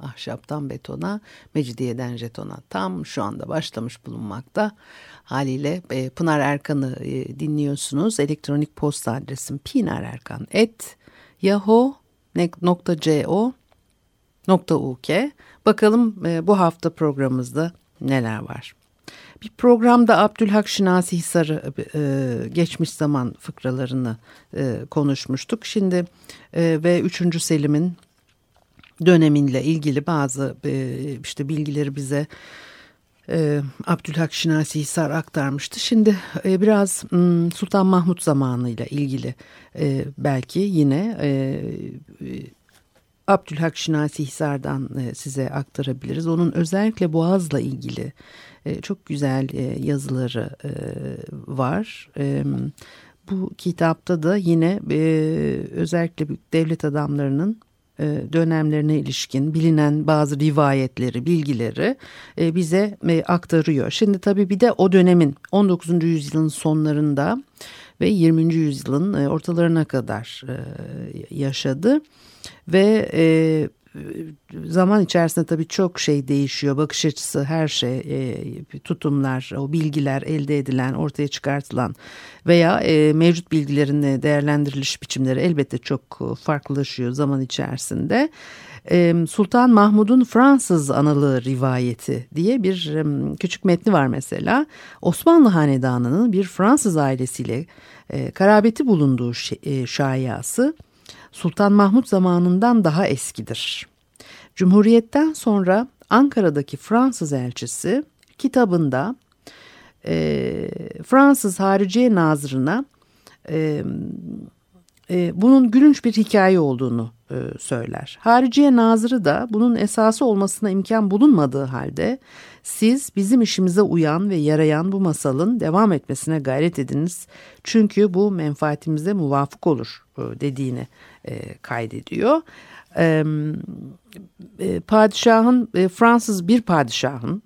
Ahşaptan betona, Mecidiyeden jetona tam şu anda başlamış bulunmakta. Haliyle e, Pınar Erkan'ı e, dinliyorsunuz. Elektronik posta adresim pinarerkan.yahoo.co.uk Bakalım e, bu hafta programımızda neler var. Bir programda Abdülhak Şinasi Hisar'ı e, geçmiş zaman fıkralarını e, konuşmuştuk. Şimdi e, ve 3. Selim'in döneminle ilgili bazı e, işte bilgileri bize e, Abdülhak Şinasi Hisar aktarmıştı. Şimdi e, biraz Sultan Mahmut zamanıyla ilgili belki yine Abdülhak Şinasi Hisar'dan size aktarabiliriz. Onun özellikle Boğaz'la ilgili çok güzel yazıları var. Bu kitapta da yine özellikle devlet adamlarının dönemlerine ilişkin bilinen bazı rivayetleri, bilgileri e, bize e, aktarıyor. Şimdi tabii bir de o dönemin 19. yüzyılın sonlarında ve 20. yüzyılın ortalarına kadar yaşadı ve zaman içerisinde tabii çok şey değişiyor. Bakış açısı, her şey, e, tutumlar, o bilgiler elde edilen, ortaya çıkartılan veya e, mevcut bilgilerin değerlendiriliş biçimleri elbette çok farklılaşıyor zaman içerisinde. E, Sultan Mahmud'un Fransız Analığı rivayeti diye bir küçük metni var mesela. Osmanlı Hanedanı'nın bir Fransız ailesiyle karabeti bulunduğu şayası Sultan Mahmut zamanından daha eskidir. Cumhuriyetten sonra Ankara'daki Fransız elçisi kitabında e, Fransız Hariciye Nazırı'na e, e, bunun gülünç bir hikaye olduğunu e, söyler. Hariciye Nazırı da bunun esası olmasına imkan bulunmadığı halde siz bizim işimize uyan ve yarayan bu masalın devam etmesine gayret ediniz. Çünkü bu menfaatimize muvafık olur e, dediğini e, kaydediyor. E, padişahın Fransız bir padişahın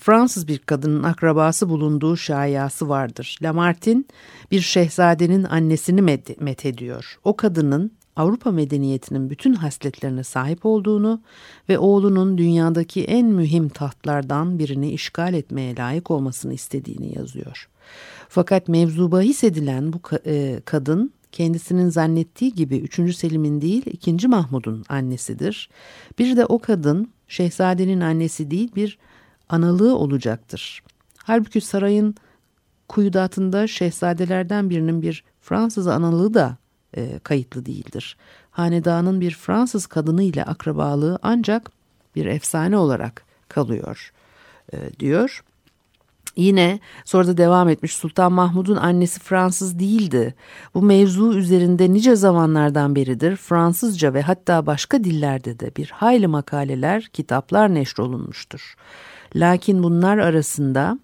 Fransız bir kadının akrabası bulunduğu şayası vardır. Lamartine bir şehzadenin annesini met, met ediyor. O kadının Avrupa medeniyetinin bütün hasletlerine sahip olduğunu ve oğlunun dünyadaki en mühim tahtlardan birini işgal etmeye layık olmasını istediğini yazıyor. Fakat mevzu bahis edilen bu e, kadın kendisinin zannettiği gibi 3. Selim'in değil 2. Mahmud'un annesidir. Bir de o kadın şehzadenin annesi değil bir analığı olacaktır. Halbuki sarayın kuyudatında şehzadelerden birinin bir Fransız analığı da e, kayıtlı değildir. Hanedanın bir Fransız kadını ile akrabalığı ancak bir efsane olarak kalıyor e, diyor. Yine sonra da devam etmiş Sultan Mahmud'un annesi Fransız değildi. Bu mevzu üzerinde nice zamanlardan beridir Fransızca ve hatta başka dillerde de bir hayli makaleler, kitaplar neşrolunmuştur. Lakin bunlar arasında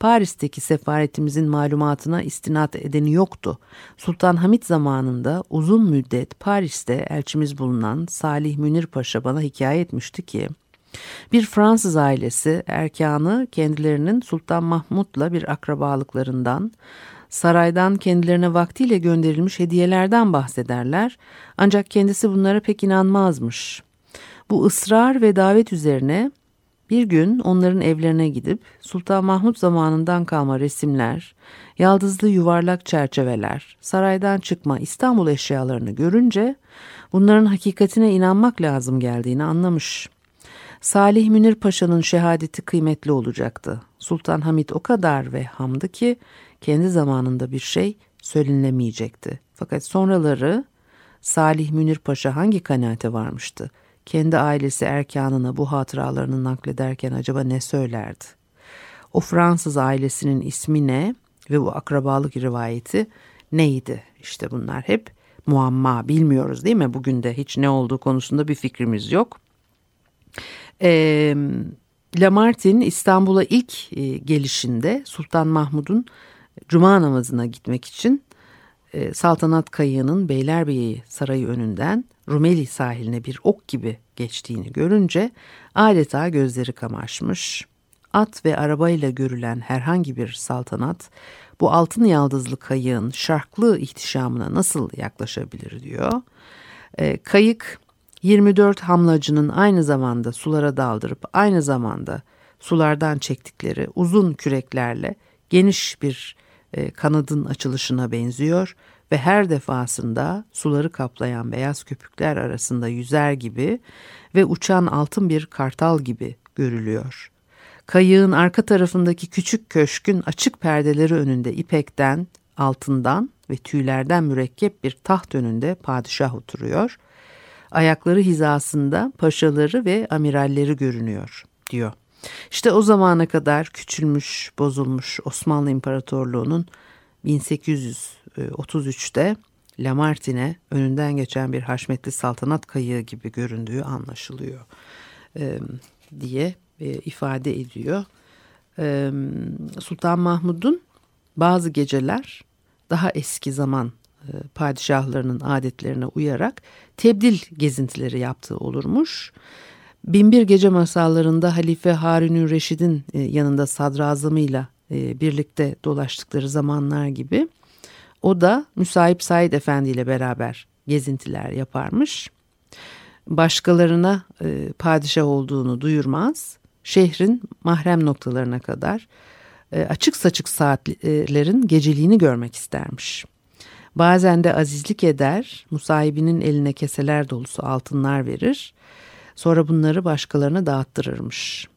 Paris'teki sefaretimizin malumatına istinat edeni yoktu. Sultan Hamit zamanında uzun müddet Paris'te elçimiz bulunan Salih Münir Paşa bana hikaye etmişti ki bir Fransız ailesi erkanı kendilerinin Sultan Mahmud'la bir akrabalıklarından, saraydan kendilerine vaktiyle gönderilmiş hediyelerden bahsederler ancak kendisi bunlara pek inanmazmış. Bu ısrar ve davet üzerine bir gün onların evlerine gidip Sultan Mahmut zamanından kalma resimler, yaldızlı yuvarlak çerçeveler, saraydan çıkma İstanbul eşyalarını görünce bunların hakikatine inanmak lazım geldiğini anlamış. Salih Münir Paşa'nın şehadeti kıymetli olacaktı. Sultan Hamit o kadar ve hamdı ki kendi zamanında bir şey söylenemeyecekti. Fakat sonraları Salih Münir Paşa hangi kanaate varmıştı? Kendi ailesi erkanına bu hatıralarını naklederken acaba ne söylerdi? O Fransız ailesinin ismi ne ve bu akrabalık rivayeti neydi? İşte bunlar hep muamma bilmiyoruz değil mi? Bugün de hiç ne olduğu konusunda bir fikrimiz yok. E, Lamartine İstanbul'a ilk e, gelişinde Sultan Mahmud'un cuma namazına gitmek için e, saltanat kayığının Beylerbeyi Sarayı önünden Rumeli sahiline bir ok gibi geçtiğini görünce adeta gözleri kamaşmış. At ve arabayla görülen herhangi bir saltanat bu altın yaldızlı kayığın şarklı ihtişamına nasıl yaklaşabilir diyor. E, kayık 24 hamlacının aynı zamanda sulara daldırıp aynı zamanda sulardan çektikleri uzun küreklerle geniş bir e, kanadın açılışına benziyor ve her defasında suları kaplayan beyaz köpükler arasında yüzer gibi ve uçan altın bir kartal gibi görülüyor. Kayığın arka tarafındaki küçük köşkün açık perdeleri önünde ipekten, altından ve tüylerden mürekkep bir taht önünde padişah oturuyor. Ayakları hizasında paşaları ve amiralleri görünüyor diyor. İşte o zamana kadar küçülmüş, bozulmuş Osmanlı İmparatorluğu'nun 1833'te Lamartine önünden geçen bir haşmetli saltanat kayığı gibi göründüğü anlaşılıyor e, diye e, ifade ediyor. E, Sultan Mahmud'un bazı geceler daha eski zaman e, padişahlarının adetlerine uyarak tebdil gezintileri yaptığı olurmuş. Binbir Gece masallarında Halife Harun Reşid'in e, yanında sadrazamıyla e, birlikte dolaştıkları zamanlar gibi o da Müsahip Said Efendi ile beraber gezintiler yaparmış. Başkalarına e, padişah olduğunu duyurmaz. Şehrin mahrem noktalarına kadar açık saçık saatlerin geceliğini görmek istermiş. Bazen de azizlik eder, musahibinin eline keseler dolusu altınlar verir Sonra bunları başkalarına dağıttırırmış.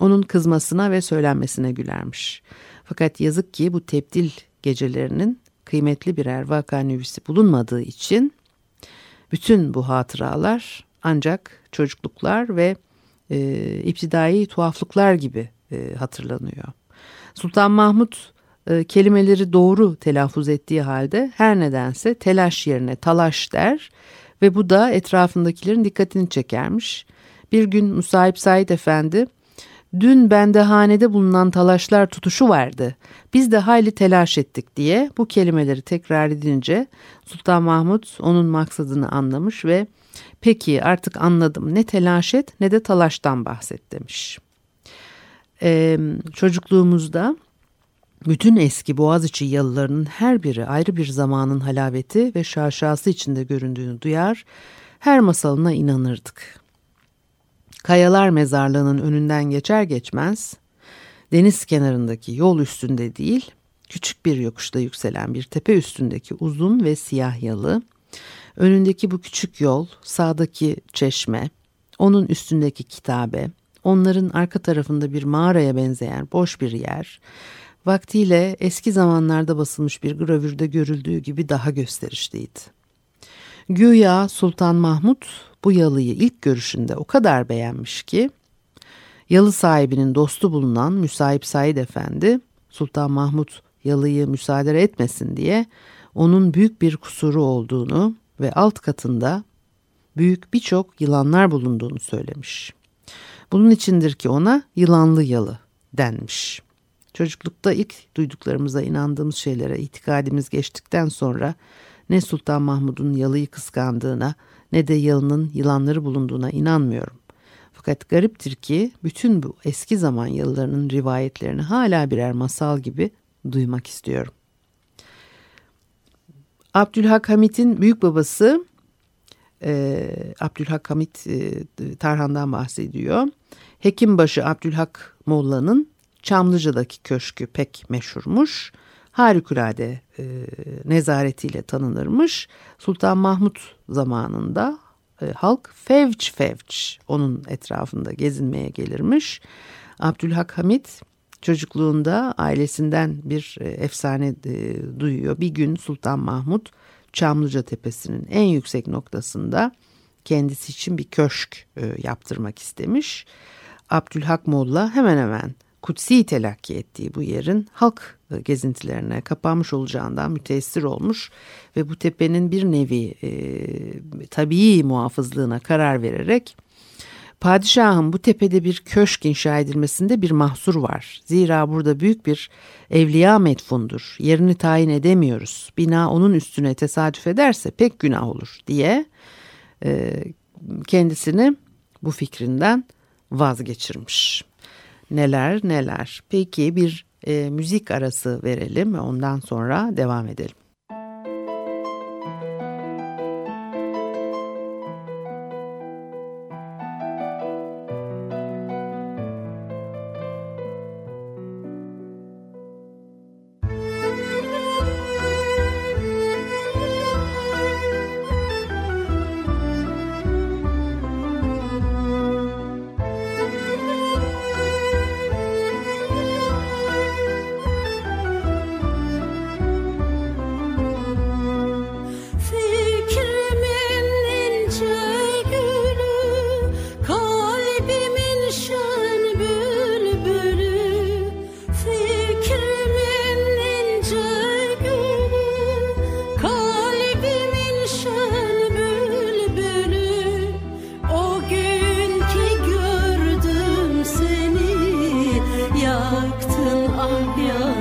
Onun kızmasına ve söylenmesine gülermiş. Fakat yazık ki bu tebdil gecelerinin kıymetli birer vaka nüvisi bulunmadığı için bütün bu hatıralar ancak çocukluklar ve e, iptidai tuhaflıklar gibi e, hatırlanıyor. Sultan Mahmut e, kelimeleri doğru telaffuz ettiği halde her nedense telaş yerine talaş der ve bu da etrafındakilerin dikkatini çekermiş. Bir gün Musahip Said Efendi, dün bende hanede bulunan talaşlar tutuşu vardı. Biz de hayli telaş ettik diye bu kelimeleri tekrar edince Sultan Mahmut onun maksadını anlamış ve peki artık anladım ne telaş et ne de talaştan bahset demiş. Ee, çocukluğumuzda bütün eski Boğaziçi yalılarının her biri ayrı bir zamanın halaveti ve şaşası içinde göründüğünü duyar, her masalına inanırdık. Kayalar mezarlığının önünden geçer geçmez deniz kenarındaki yol üstünde değil, küçük bir yokuşta yükselen bir tepe üstündeki uzun ve siyah yalı, önündeki bu küçük yol, sağdaki çeşme, onun üstündeki kitabe, onların arka tarafında bir mağaraya benzeyen boş bir yer, vaktiyle eski zamanlarda basılmış bir gravürde görüldüğü gibi daha gösterişliydi. Güya Sultan Mahmut bu yalıyı ilk görüşünde o kadar beğenmiş ki yalı sahibinin dostu bulunan Müsahip Said Efendi Sultan Mahmut yalıyı müsaade etmesin diye onun büyük bir kusuru olduğunu ve alt katında büyük birçok yılanlar bulunduğunu söylemiş. Bunun içindir ki ona yılanlı yalı denmiş. Çocuklukta ilk duyduklarımıza inandığımız şeylere itikadimiz geçtikten sonra ne Sultan Mahmud'un yalıyı kıskandığına ne de yalının yılanları bulunduğuna inanmıyorum. Fakat gariptir ki bütün bu eski zaman yalılarının rivayetlerini hala birer masal gibi duymak istiyorum. Abdülhak Hamit'in büyük babası e, Abdülhak Hamit e, Tarhan'dan bahsediyor. Hekimbaşı Abdülhak Molla'nın Çamlıca'daki köşkü pek meşhurmuş harikulade e, nezaretiyle tanınırmış. Sultan Mahmut zamanında e, halk fevç fevç onun etrafında gezinmeye gelirmiş. Abdülhak Hamit çocukluğunda ailesinden bir e, efsane e, duyuyor. Bir gün Sultan Mahmut Çamlıca Tepesi'nin en yüksek noktasında kendisi için bir köşk e, yaptırmak istemiş. Abdülhak Molla hemen hemen kutsi telakki ettiği bu yerin halk e, gezintilerine kapanmış olacağından müteessir olmuş ve bu tepenin bir nevi e, tabii muhafızlığına karar vererek padişahın bu tepede bir köşk inşa edilmesinde bir mahsur var. Zira burada büyük bir evliya metfundur. Yerini tayin edemiyoruz. Bina onun üstüne tesadüf ederse pek günah olur diye e, kendisini bu fikrinden vazgeçirmiş. Neler neler. Peki bir e, müzik arası verelim ve ondan sonra devam edelim. Efendim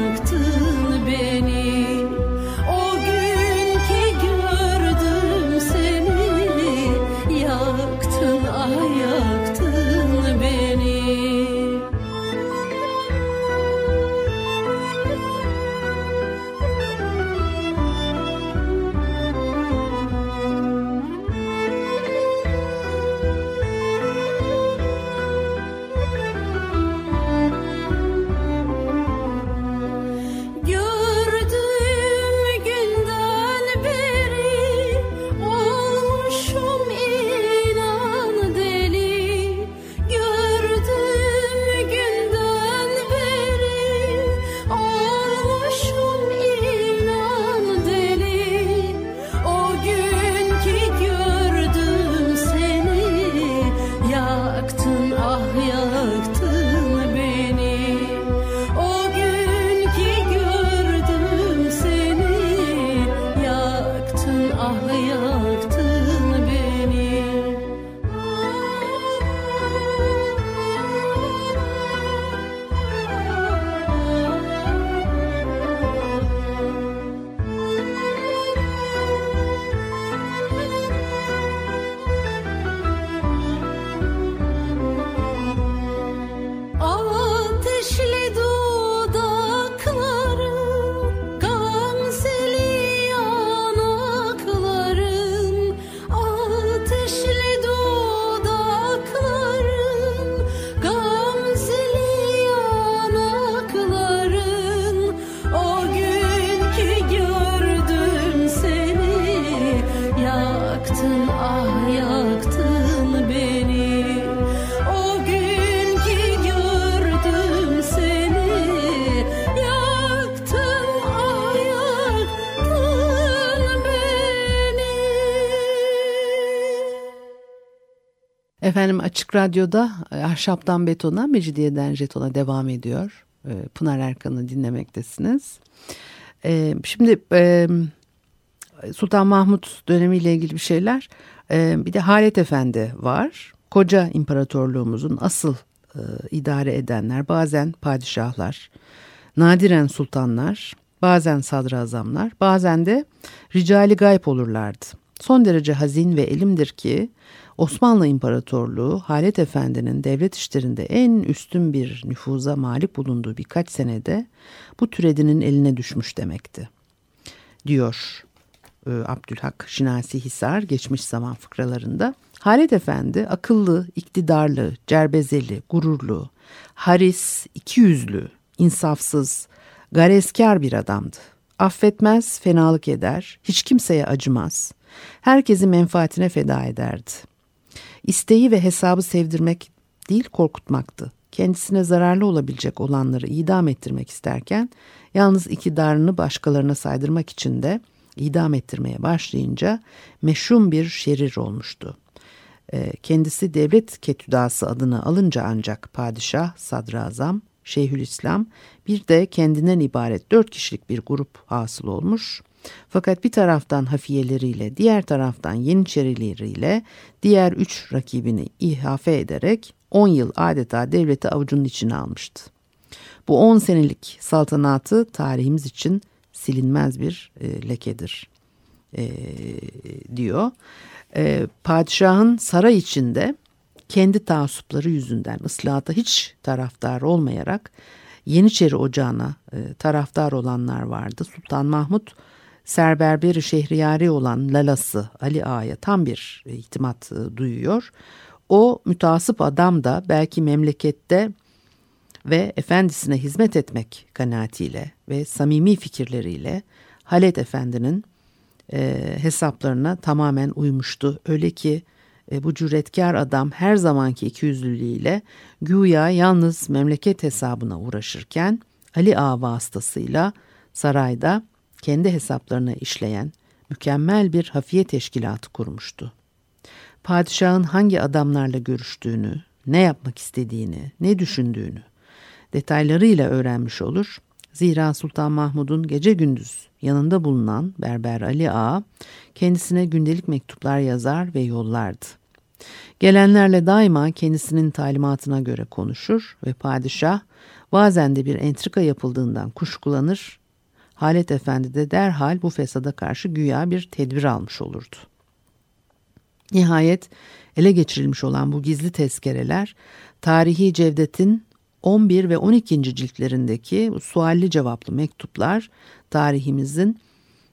Açık Radyo'da e, Ahşaptan Betona, Mecidiyeden Jeton'a devam ediyor. E, Pınar Erkan'ı dinlemektesiniz. E, şimdi Sultan Mahmut dönemiyle ilgili bir şeyler. Bir de Halet Efendi var. Koca imparatorluğumuzun asıl idare edenler, bazen padişahlar, nadiren sultanlar, bazen sadrazamlar, bazen de ricali gayb olurlardı. Son derece hazin ve elimdir ki Osmanlı İmparatorluğu Halet Efendi'nin devlet işlerinde en üstün bir nüfuza malik bulunduğu birkaç senede bu türedinin eline düşmüş demekti. Diyor e, Abdülhak Şinasi Hisar geçmiş zaman fıkralarında. Halet Efendi akıllı, iktidarlı, cerbezeli, gururlu, haris, ikiyüzlü, insafsız, gareskar bir adamdı. Affetmez, fenalık eder, hiç kimseye acımaz. Herkesi menfaatine feda ederdi. İsteği ve hesabı sevdirmek değil korkutmaktı. Kendisine zararlı olabilecek olanları idam ettirmek isterken yalnız iktidarını başkalarına saydırmak için de idam ettirmeye başlayınca meşhum bir şerir olmuştu. Ee, kendisi devlet ketüdası adını alınca ancak padişah, sadrazam Şeyhülislam bir de kendinden ibaret dört kişilik bir grup hasıl olmuş. Fakat bir taraftan hafiyeleriyle, diğer taraftan Yeniçerileriyle diğer üç rakibini ihafe ederek 10 yıl adeta devleti avucunun içine almıştı. Bu 10 senelik saltanatı tarihimiz için silinmez bir e, lekedir e, diyor. E, padişahın saray içinde kendi taassupları yüzünden ıslahata hiç taraftar olmayarak Yeniçeri Ocağı'na e, taraftar olanlar vardı. Sultan Mahmut Serberberi Şehriyari olan Lalası Ali Ağa'ya tam bir itimat e, duyuyor. O mütasip adam da belki memlekette ve efendisine hizmet etmek kanaatiyle ve samimi fikirleriyle Halet Efendi'nin e, hesaplarına tamamen uymuştu. Öyle ki e, bu cüretkar adam her zamanki ikiyüzlülüğüyle güya yalnız memleket hesabına uğraşırken Ali Ağa vasıtasıyla sarayda kendi hesaplarına işleyen mükemmel bir hafiye teşkilatı kurmuştu. Padişahın hangi adamlarla görüştüğünü, ne yapmak istediğini, ne düşündüğünü detaylarıyla öğrenmiş olur. Zira Sultan Mahmud'un gece gündüz yanında bulunan Berber Ali Ağa kendisine gündelik mektuplar yazar ve yollardı. Gelenlerle daima kendisinin talimatına göre konuşur ve padişah bazen de bir entrika yapıldığından kuşkulanır. Halet Efendi de derhal bu fesada karşı güya bir tedbir almış olurdu. Nihayet ele geçirilmiş olan bu gizli tezkereler tarihi Cevdet'in 11 ve 12. ciltlerindeki sualli cevaplı mektuplar tarihimizin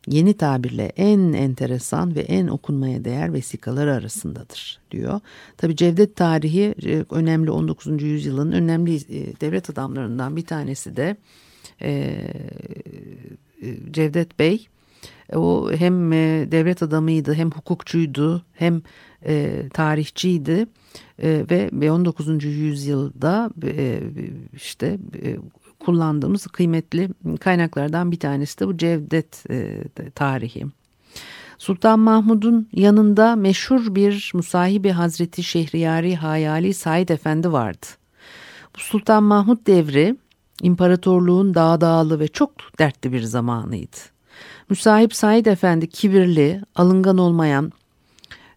yeni tabirle en enteresan ve en okunmaya değer vesikalar arasındadır diyor. Tabi Cevdet tarihi e, önemli 19. yüzyılın önemli e, devlet adamlarından bir tanesi de e, Cevdet Bey. O hem devlet adamıydı hem hukukçuydu hem tarihçiydi ve 19. yüzyılda işte kullandığımız kıymetli kaynaklardan bir tanesi de bu Cevdet e, tarihi. Sultan Mahmud'un yanında meşhur bir Musahibi Hazreti Şehriyari Hayali Said Efendi vardı. Bu Sultan Mahmud devri imparatorluğun dağdağlı ve çok dertli bir zamanıydı. Müsahip Said Efendi kibirli, alıngan olmayan,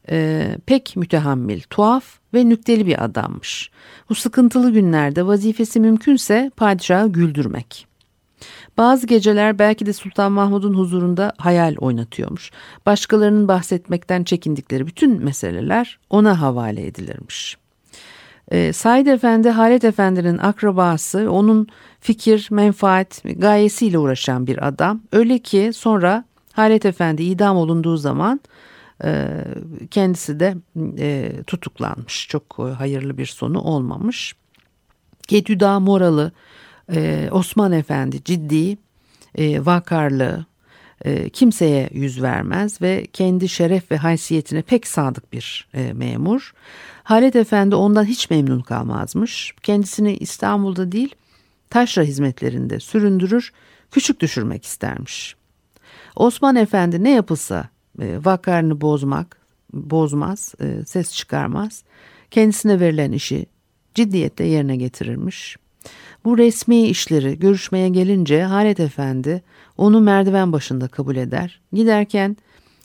e, pek mütehammil, tuhaf ve nükteli bir adammış. Bu sıkıntılı günlerde vazifesi mümkünse padişahı güldürmek. Bazı geceler belki de Sultan Mahmud'un huzurunda hayal oynatıyormuş. Başkalarının bahsetmekten çekindikleri bütün meseleler ona havale edilirmiş. E, Said Efendi Halet Efendi'nin akrabası, onun fikir, menfaat, gayesiyle uğraşan bir adam. Öyle ki sonra Halet Efendi idam olunduğu zaman ee, kendisi de e, tutuklanmış. Çok e, hayırlı bir sonu olmamış. Gedüda Moralı e, Osman Efendi ciddi, vakarlı, kimseye yüz vermez ve kendi şeref ve haysiyetine pek sadık bir memur. Halet Efendi ondan hiç memnun kalmazmış. Kendisini İstanbul'da değil taşra hizmetlerinde süründürür, küçük düşürmek istermiş. Osman Efendi ne yapılsa e, vakarını bozmak, bozmaz, e, ses çıkarmaz. Kendisine verilen işi ciddiyette yerine getirirmiş. Bu resmi işleri görüşmeye gelince Halet Efendi onu merdiven başında kabul eder. Giderken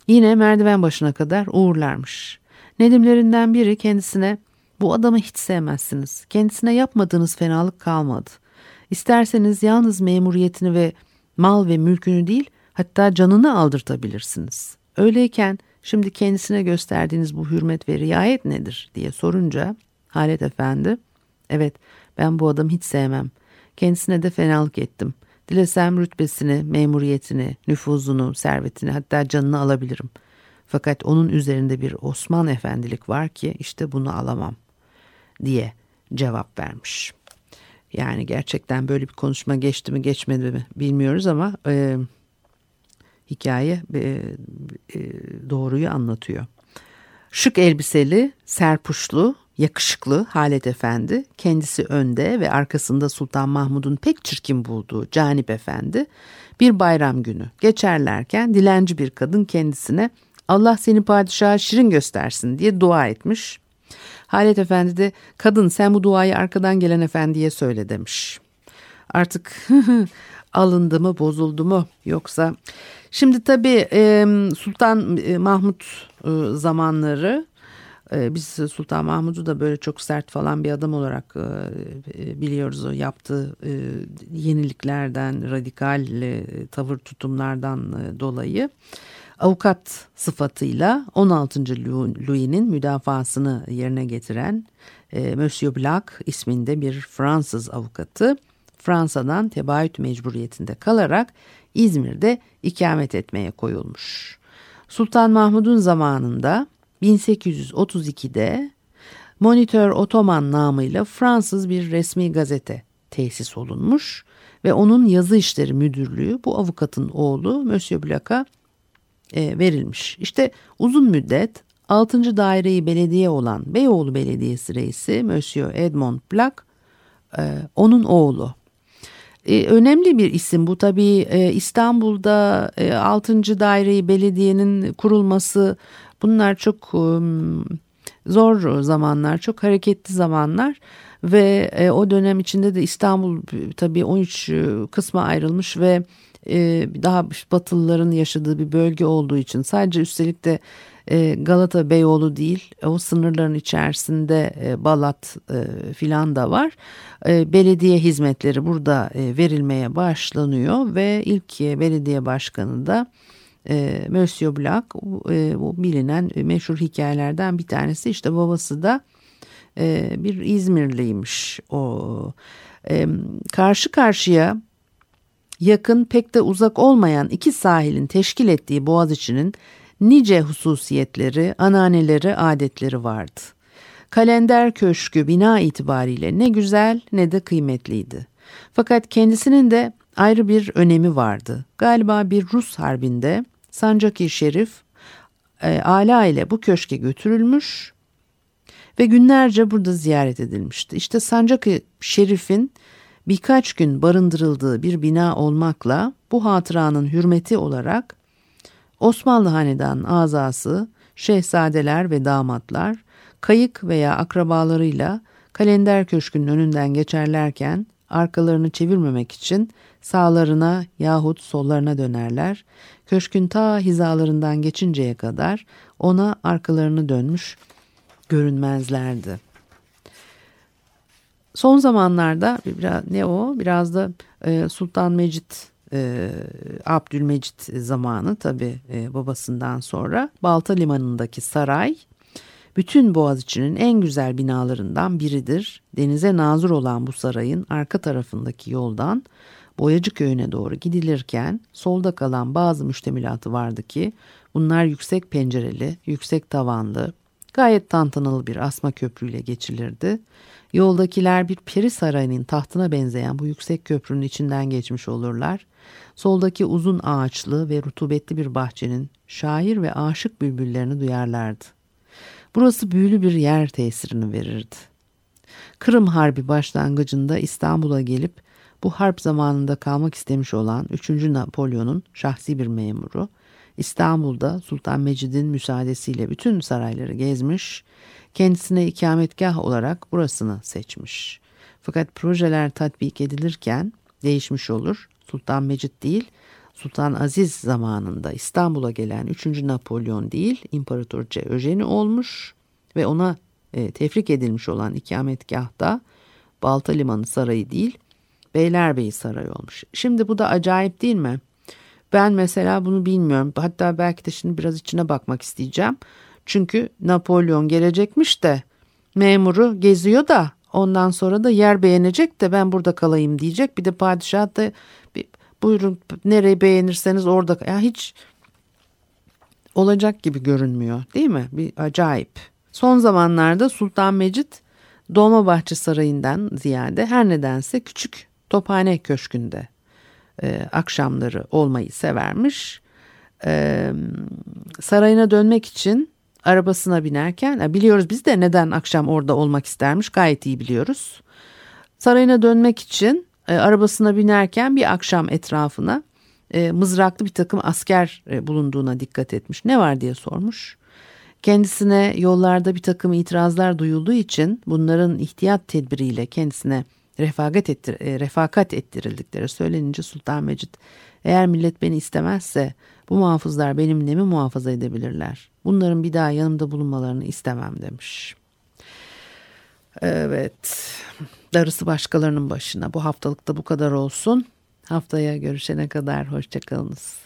yine merdiven başına kadar uğurlarmış. Nedimlerinden biri kendisine bu adamı hiç sevmezsiniz. Kendisine yapmadığınız fenalık kalmadı. İsterseniz yalnız memuriyetini ve mal ve mülkünü değil hatta canını aldırtabilirsiniz. Öyleyken şimdi kendisine gösterdiğiniz bu hürmet ve riayet nedir diye sorunca Halet Efendi evet ben bu adamı hiç sevmem. Kendisine de fenalık ettim. Dilesem rütbesini, memuriyetini, nüfuzunu, servetini hatta canını alabilirim. Fakat onun üzerinde bir Osman efendilik var ki işte bunu alamam diye cevap vermiş. Yani gerçekten böyle bir konuşma geçti mi geçmedi mi bilmiyoruz ama e, hikaye e, e, doğruyu anlatıyor. Şık elbiseli, serpuşlu, yakışıklı Halet Efendi, kendisi önde ve arkasında Sultan Mahmud'un pek çirkin bulduğu Canip Efendi, bir bayram günü geçerlerken dilenci bir kadın kendisine Allah seni padişaha şirin göstersin diye dua etmiş. Halet Efendi de kadın sen bu duayı arkadan gelen efendiye söyle demiş. artık alındı mı bozuldu mu yoksa şimdi tabii Sultan Mahmut zamanları biz Sultan Mahmud'u da böyle çok sert falan bir adam olarak biliyoruz o yaptığı yeniliklerden radikal tavır tutumlardan dolayı avukat sıfatıyla 16. Louis'nin müdafasını yerine getiren e, Monsieur Black isminde bir Fransız avukatı Fransa'dan tebaüt mecburiyetinde kalarak İzmir'de ikamet etmeye koyulmuş. Sultan Mahmud'un zamanında 1832'de Monitör Otoman namıyla Fransız bir resmi gazete tesis olunmuş ve onun yazı işleri müdürlüğü bu avukatın oğlu Monsieur Black'a e, verilmiş. İşte uzun müddet 6. daireyi belediye olan Beyoğlu Belediyesi reisi Monsieur Edmond Black e, onun oğlu. E, önemli bir isim bu tabii İstanbul'da e, 6. daireyi belediyenin kurulması bunlar çok zor zamanlar çok hareketli zamanlar ve e, o dönem içinde de İstanbul tabii 13 e, kısma ayrılmış ve e, daha Batılıların yaşadığı bir bölge olduğu için sadece üstelik de e, Galata Beyoğlu değil o sınırların içerisinde e, Balat e, filan da var. E, belediye hizmetleri burada e, verilmeye başlanıyor ve ilk e, belediye başkanı da e, Monsieur Black e, bu bilinen e, meşhur hikayelerden bir tanesi işte babası da e, bir İzmirliymiş o e, karşı karşıya yakın pek de uzak olmayan iki sahilin teşkil ettiği Boğaziçi'nin nice hususiyetleri, ananeleri, adetleri vardı. Kalender Köşkü bina itibariyle ne güzel ne de kıymetliydi. Fakat kendisinin de ayrı bir önemi vardı. Galiba bir Rus harbinde Sancaki Şerif e, ala ile bu köşke götürülmüş ve günlerce burada ziyaret edilmişti. İşte Sancaki Şerif'in birkaç gün barındırıldığı bir bina olmakla bu hatıranın hürmeti olarak Osmanlı Hanedan azası, şehzadeler ve damatlar kayık veya akrabalarıyla kalender köşkünün önünden geçerlerken arkalarını çevirmemek için sağlarına yahut sollarına dönerler. Köşkün ta hizalarından geçinceye kadar ona arkalarını dönmüş görünmezlerdi. Son zamanlarda biraz ne o biraz da e, Sultan Mecit e, Abdülmecit zamanı tabi e, babasından sonra Balta Limanı'ndaki saray bütün Boğaziçi'nin en güzel binalarından biridir. Denize nazır olan bu sarayın arka tarafındaki yoldan Boyacı Köyü'ne doğru gidilirken solda kalan bazı müştemilatı vardı ki bunlar yüksek pencereli, yüksek tavanlı, gayet tantanalı bir asma köprüyle geçilirdi. Yoldakiler bir peri sarayının tahtına benzeyen bu yüksek köprünün içinden geçmiş olurlar. Soldaki uzun ağaçlı ve rutubetli bir bahçenin şair ve aşık bülbüllerini duyarlardı. Burası büyülü bir yer tesirini verirdi. Kırım Harbi başlangıcında İstanbul'a gelip bu harp zamanında kalmak istemiş olan 3. Napolyon'un şahsi bir memuru İstanbul'da Sultan Mecid'in müsaadesiyle bütün sarayları gezmiş, kendisine ikametgah olarak burasını seçmiş. Fakat projeler tatbik edilirken değişmiş olur. Sultan Mecid değil, Sultan Aziz zamanında İstanbul'a gelen 3. Napolyon değil, İmparator Eugeni olmuş ve ona e, tefrik edilmiş olan ikametgahta Balta Limanı Sarayı değil, Beylerbeyi Sarayı olmuş. Şimdi bu da acayip değil mi? Ben mesela bunu bilmiyorum. Hatta belki de şimdi biraz içine bakmak isteyeceğim. Çünkü Napolyon gelecekmiş de memuru geziyor da ondan sonra da yer beğenecek de ben burada kalayım diyecek. Bir de padişah da buyurun nereyi beğenirseniz orada ya hiç olacak gibi görünmüyor değil mi? Bir acayip. Son zamanlarda Sultan Mecit Dolmabahçe Sarayı'ndan ziyade her nedense küçük Tophane Köşkü'nde e, akşamları olmayı severmiş. E, sarayına dönmek için arabasına binerken biliyoruz biz de neden akşam orada olmak istermiş gayet iyi biliyoruz. Sarayına dönmek için e, arabasına binerken bir akşam etrafına e, mızraklı bir takım asker e, bulunduğuna dikkat etmiş. Ne var diye sormuş. Kendisine yollarda bir takım itirazlar duyulduğu için bunların ihtiyat tedbiriyle kendisine refakat, ettir, e, refakat ettirildikleri söylenince Sultan Mecid eğer millet beni istemezse bu muhafızlar benim nemi muhafaza edebilirler. Bunların bir daha yanımda bulunmalarını istemem demiş. Evet darısı başkalarının başına bu haftalıkta bu kadar olsun. Haftaya görüşene kadar hoşçakalınız.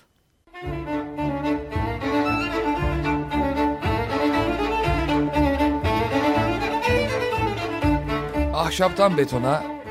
Ahşaptan betona,